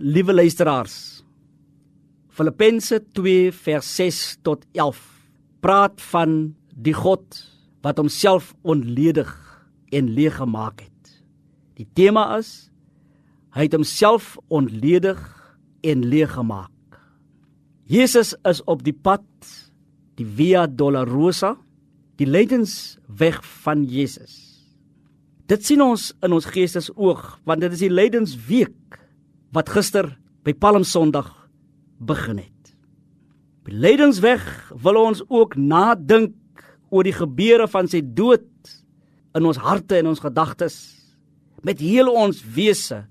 liewe luisteraars. Filippense 2 vers 6 tot 11 praat van die God wat homself onledig en leeg gemaak het. Die tema is hy het homself onledig en leeg gemaak. Jesus is op die pad die Via Dolorosa, die lydensweg van Jesus. Dit sien ons in ons geestesoog want dit is die lydensweek wat gister by Palm Sondag begin het. By lydensweg wil ons ook nadink oor die gebeure van sy dood in ons harte en ons gedagtes met heel ons wese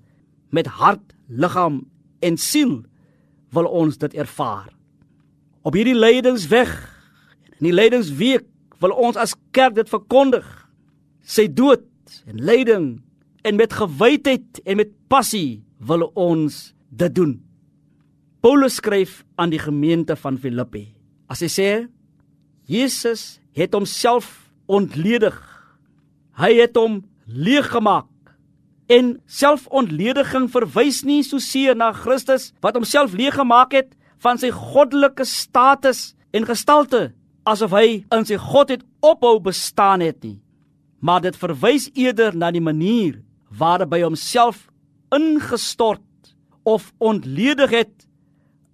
met hart, liggaam en siel wil ons dit ervaar. Op hierdie lydensweg in die lydensweek wil ons as kerk dit verkondig. Sy dood en lyding en met gewydheid en met passie wil ons dit doen. Paulus skryf aan die gemeente van Filippi. As hy sê Jesus het homself ontledig. Hy het hom leeg gemaak. En selfontlediging verwys nie so seer na Christus wat homself leeg gemaak het van sy goddelike status en gestalte asof hy in sy godheid ophou bestaan het nie maar dit verwys eerder na die manier waarop hy homself ingestort of ontledig het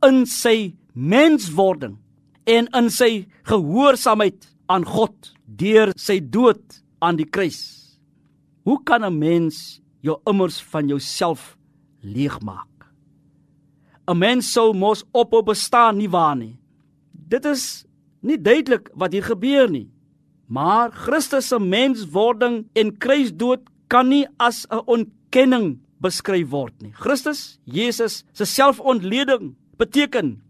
in sy menswording en in sy gehoorsaamheid aan God deur sy dood aan die kruis. Hoe kan 'n mens jou immers van jouself leegmaak? 'n Mens sou mos ophou bestaan nie waar nie. Dit is nie duidelik wat hier gebeur nie. Maar Christus se menswording en kruisdood kan nie as 'n ontkenning beskryf word nie. Christus, Jesus se selfontleding beteken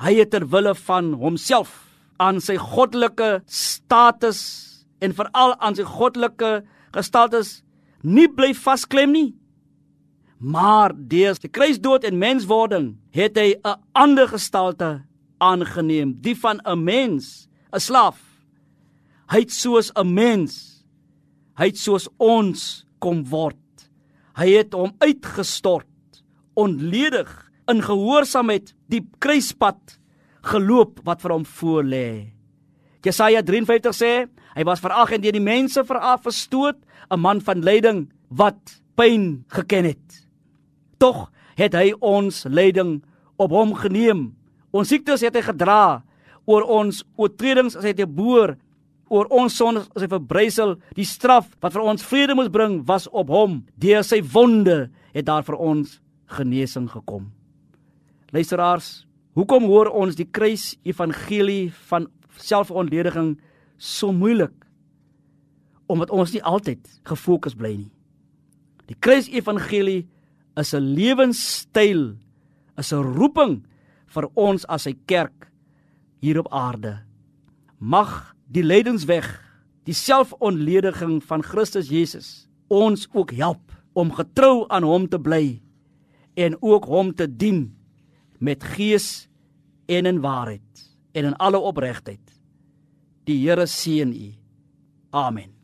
hy het ter wille van homself aan sy goddelike status en veral aan sy goddelike gestaltes nie bly vasklem nie. Maar deur sy kruisdood en menswording het hy 'n ander gestalte aangeneem, die van 'n mens, 'n slaaf. Hy het soos 'n mens, hy het soos ons kom word. Hy het hom uitgestort, onledig in gehoorsaamheid die kruispad geloop wat vir hom voor lê. Jesaja 53 sê, hy was verag en deur die mense veraf verstoot, 'n man van lyding wat pyn geken het. Tog het hy ons lyding op hom geneem. Ons siektes het hy gedra, oor ons oortredings as hy te boer, oor ons sondes as hy verbrysel, die straf wat vir ons vrede moes bring was op hom. Deur sy wonde het daar vir ons genesing gekom. Luisteraars, Hoekom hoor ons die kruis evangelie van selfontlediging so moeilik? Omdat ons nie altyd gefokus bly nie. Die kruis evangelie is 'n lewenstyl, is 'n roeping vir ons as sy kerk hier op aarde. Mag die lydensweg, die selfontlediging van Christus Jesus ons ook help om getrou aan hom te bly en ook hom te dien met gees en in waarheid en in alle opregtheid. Die Here seën u. Amen.